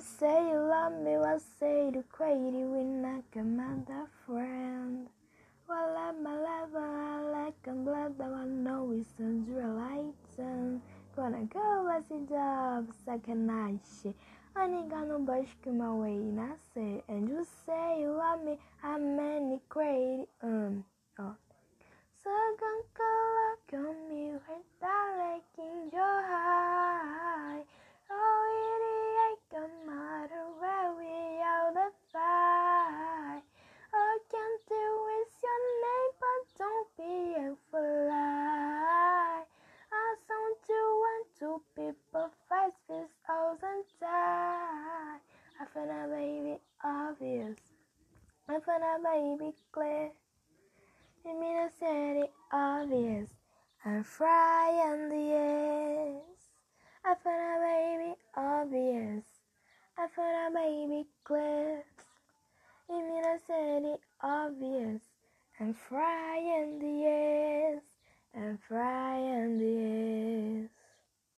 you say you love me, what say to crazy I come out friend? Well, I'm a lover, I like a blood, but I know it's a real Gonna go as a dove, second night. I ain't got no bush my way, and I say, and you say you love me, I'm many crazy, um, oh. So gonna go like on me, right that like in your high. Oh, it ain't gonna matter where we out the fight. I can't do with your name, but don't be a fly. I sound you want two people fight this thousand die. I find a baby obvious. I find a baby clear. It mean I said it obvious. I'm fry on the ass. I find a baby obvious. I find a baby clear. It mean I said it obvious. I'm fry in the ass. I'm fry.